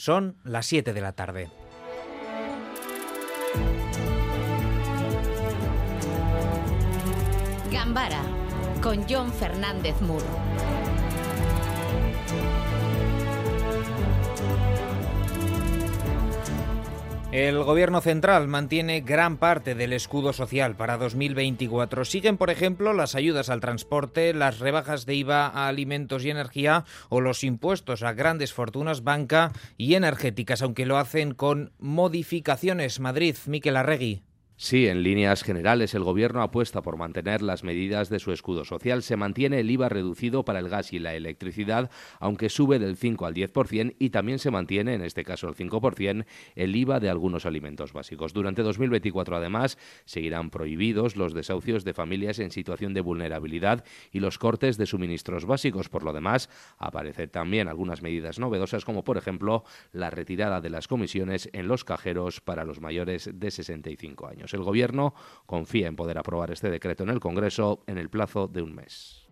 Son las 7 de la tarde. Gambara con John Fernández Mur. El Gobierno central mantiene gran parte del escudo social para 2024. Siguen, por ejemplo, las ayudas al transporte, las rebajas de IVA a alimentos y energía o los impuestos a grandes fortunas, banca y energéticas, aunque lo hacen con modificaciones. Madrid, Miquel Arregui. Sí, en líneas generales el Gobierno apuesta por mantener las medidas de su escudo social. Se mantiene el IVA reducido para el gas y la electricidad, aunque sube del 5 al 10%, y también se mantiene, en este caso el 5%, el IVA de algunos alimentos básicos. Durante 2024, además, seguirán prohibidos los desahucios de familias en situación de vulnerabilidad y los cortes de suministros básicos. Por lo demás, aparecen también algunas medidas novedosas, como por ejemplo la retirada de las comisiones en los cajeros para los mayores de 65 años. El Gobierno confía en poder aprobar este decreto en el Congreso en el plazo de un mes.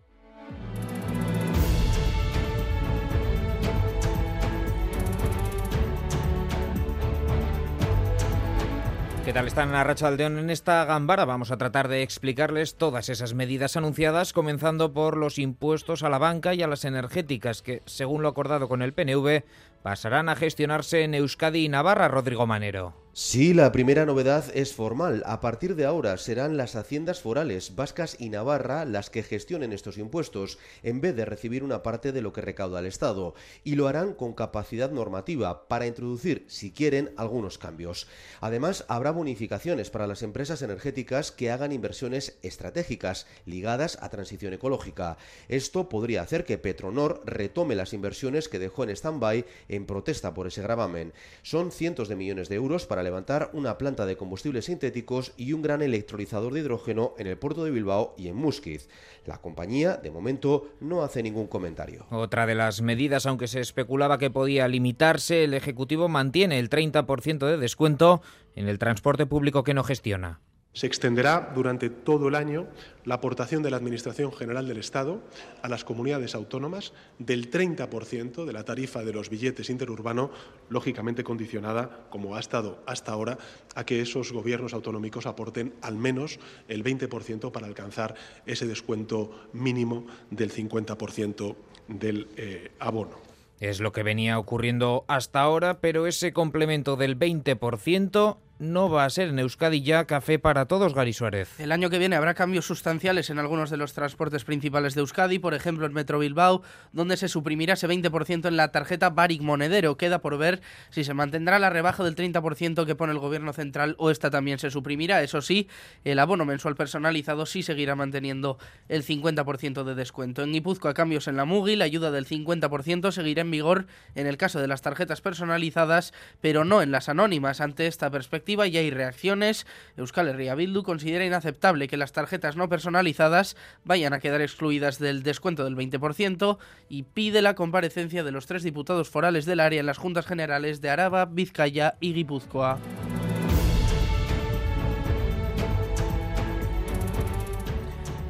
¿Qué tal están a Rachaldeón en esta gambara? Vamos a tratar de explicarles todas esas medidas anunciadas, comenzando por los impuestos a la banca y a las energéticas, que, según lo acordado con el PNV, pasarán a gestionarse en Euskadi y Navarra, Rodrigo Manero. Sí, la primera novedad es formal. A partir de ahora serán las haciendas forales vascas y Navarra las que gestionen estos impuestos, en vez de recibir una parte de lo que recauda el Estado. Y lo harán con capacidad normativa para introducir, si quieren, algunos cambios. Además, habrá bonificaciones para las empresas energéticas que hagan inversiones estratégicas ligadas a transición ecológica. Esto podría hacer que Petronor retome las inversiones que dejó en stand-by en protesta por ese gravamen. Son cientos de millones de euros para levantar una planta de combustibles sintéticos y un gran electrolizador de hidrógeno en el puerto de Bilbao y en Musquiz. La compañía, de momento, no hace ningún comentario. Otra de las medidas, aunque se especulaba que podía limitarse, el Ejecutivo mantiene el 30% de descuento en el transporte público que no gestiona. Se extenderá durante todo el año la aportación de la Administración General del Estado a las comunidades autónomas del 30% de la tarifa de los billetes interurbanos, lógicamente condicionada, como ha estado hasta ahora, a que esos gobiernos autonómicos aporten al menos el 20% para alcanzar ese descuento mínimo del 50% del eh, abono. Es lo que venía ocurriendo hasta ahora, pero ese complemento del 20% no va a ser en Euskadi ya café para todos, Gary Suárez. El año que viene habrá cambios sustanciales en algunos de los transportes principales de Euskadi, por ejemplo en Metro Bilbao, donde se suprimirá ese 20% en la tarjeta Baric Monedero. Queda por ver si se mantendrá la rebaja del 30% que pone el gobierno central o esta también se suprimirá. Eso sí, el abono mensual personalizado sí seguirá manteniendo el 50% de descuento. En Guipúzcoa cambios en la Mugi, la ayuda del 50% seguirá en vigor en el caso de las tarjetas personalizadas, pero no en las anónimas. Ante esta perspectiva y hay reacciones. Euskal Herria Bildu considera inaceptable que las tarjetas no personalizadas vayan a quedar excluidas del descuento del 20% y pide la comparecencia de los tres diputados forales del área en las Juntas Generales de Araba, Vizcaya y Guipúzcoa.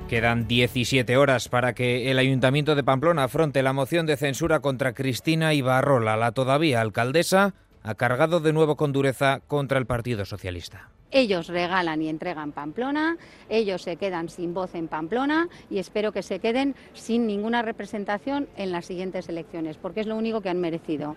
Quedan 17 horas para que el Ayuntamiento de Pamplona afronte la moción de censura contra Cristina Ibarrola, la todavía alcaldesa ha cargado de nuevo con dureza contra el Partido Socialista. Ellos regalan y entregan Pamplona, ellos se quedan sin voz en Pamplona y espero que se queden sin ninguna representación en las siguientes elecciones, porque es lo único que han merecido.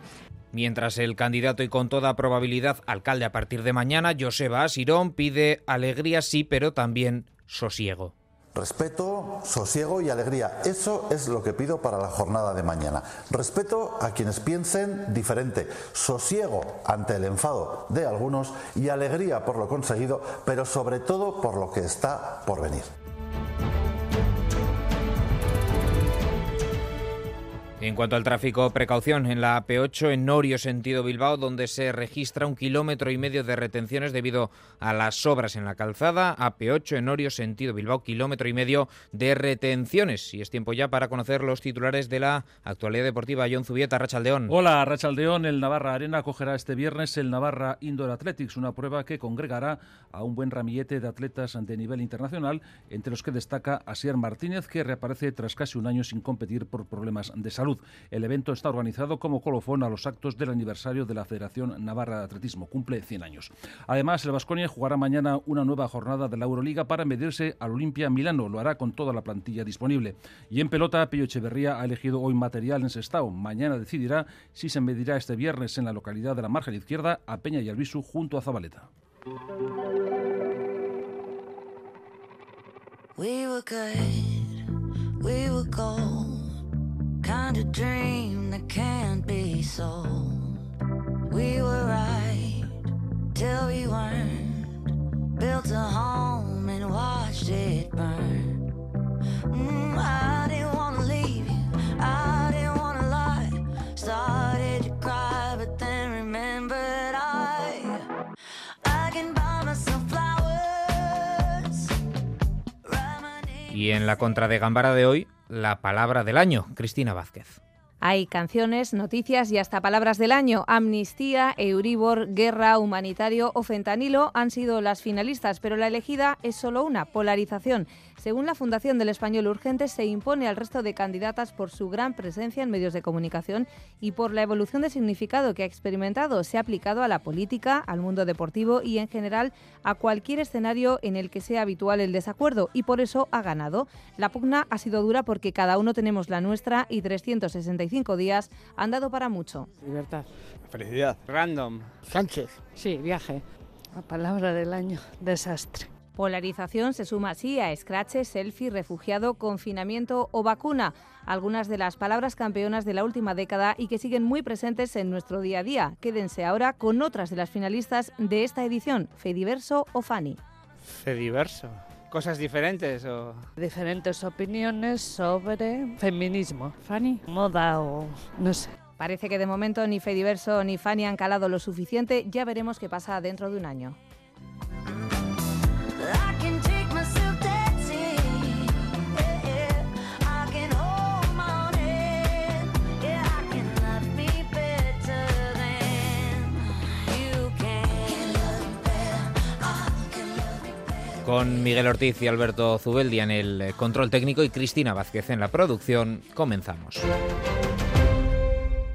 Mientras el candidato y con toda probabilidad alcalde a partir de mañana, Joseba Asirón, pide alegría sí, pero también sosiego. Respeto, sosiego y alegría. Eso es lo que pido para la jornada de mañana. Respeto a quienes piensen diferente. Sosiego ante el enfado de algunos y alegría por lo conseguido, pero sobre todo por lo que está por venir. En cuanto al tráfico, precaución en la AP8 en Norio, sentido Bilbao, donde se registra un kilómetro y medio de retenciones debido a las obras en la calzada. AP8 en Norio, sentido Bilbao, kilómetro y medio de retenciones. Y es tiempo ya para conocer los titulares de la actualidad deportiva. John Zubieta, Rachaldeón. Hola, Rachaldeón. El Navarra Arena acogerá este viernes el Navarra Indoor Athletics, una prueba que congregará a un buen ramillete de atletas de nivel internacional, entre los que destaca Asier Martínez, que reaparece tras casi un año sin competir por problemas de salud. El evento está organizado como colofón a los actos del aniversario de la Federación Navarra de Atletismo. Cumple 100 años. Además, el Vasconia jugará mañana una nueva jornada de la Euroliga para medirse al Olimpia Milano. Lo hará con toda la plantilla disponible. Y en pelota, Pillo Echeverría ha elegido hoy material en Sestao. Mañana decidirá si se medirá este viernes en la localidad de la margen izquierda a Peña y Albisu junto a Zabaleta. We kind of dream that can't be sold. We were right till we weren't, built a home and watched it burn. To cry, but then. Y en la contra de Gambara de hoy, la palabra del año, Cristina Vázquez. Hay canciones, noticias y hasta palabras del año. Amnistía, Euribor, guerra, humanitario o fentanilo han sido las finalistas, pero la elegida es solo una, polarización. Según la Fundación del Español Urgente, se impone al resto de candidatas por su gran presencia en medios de comunicación y por la evolución de significado que ha experimentado. Se ha aplicado a la política, al mundo deportivo y, en general, a cualquier escenario en el que sea habitual el desacuerdo y por eso ha ganado. La pugna ha sido dura porque cada uno tenemos la nuestra y 365 días han dado para mucho. Libertad. Felicidad. Random. Sánchez. Sí, viaje. La palabra del año, desastre. Polarización se suma así a scratch, selfie, refugiado, confinamiento o vacuna, algunas de las palabras campeonas de la última década y que siguen muy presentes en nuestro día a día. Quédense ahora con otras de las finalistas de esta edición, Fediverso o Fanny. Fediverso. Cosas diferentes o... Diferentes opiniones sobre feminismo. Fanny. Moda o no sé. Parece que de momento ni Fediverso ni Fanny han calado lo suficiente, ya veremos qué pasa dentro de un año. Con Miguel Ortiz y Alberto Zubeldia en el control técnico y Cristina Vázquez en la producción, comenzamos.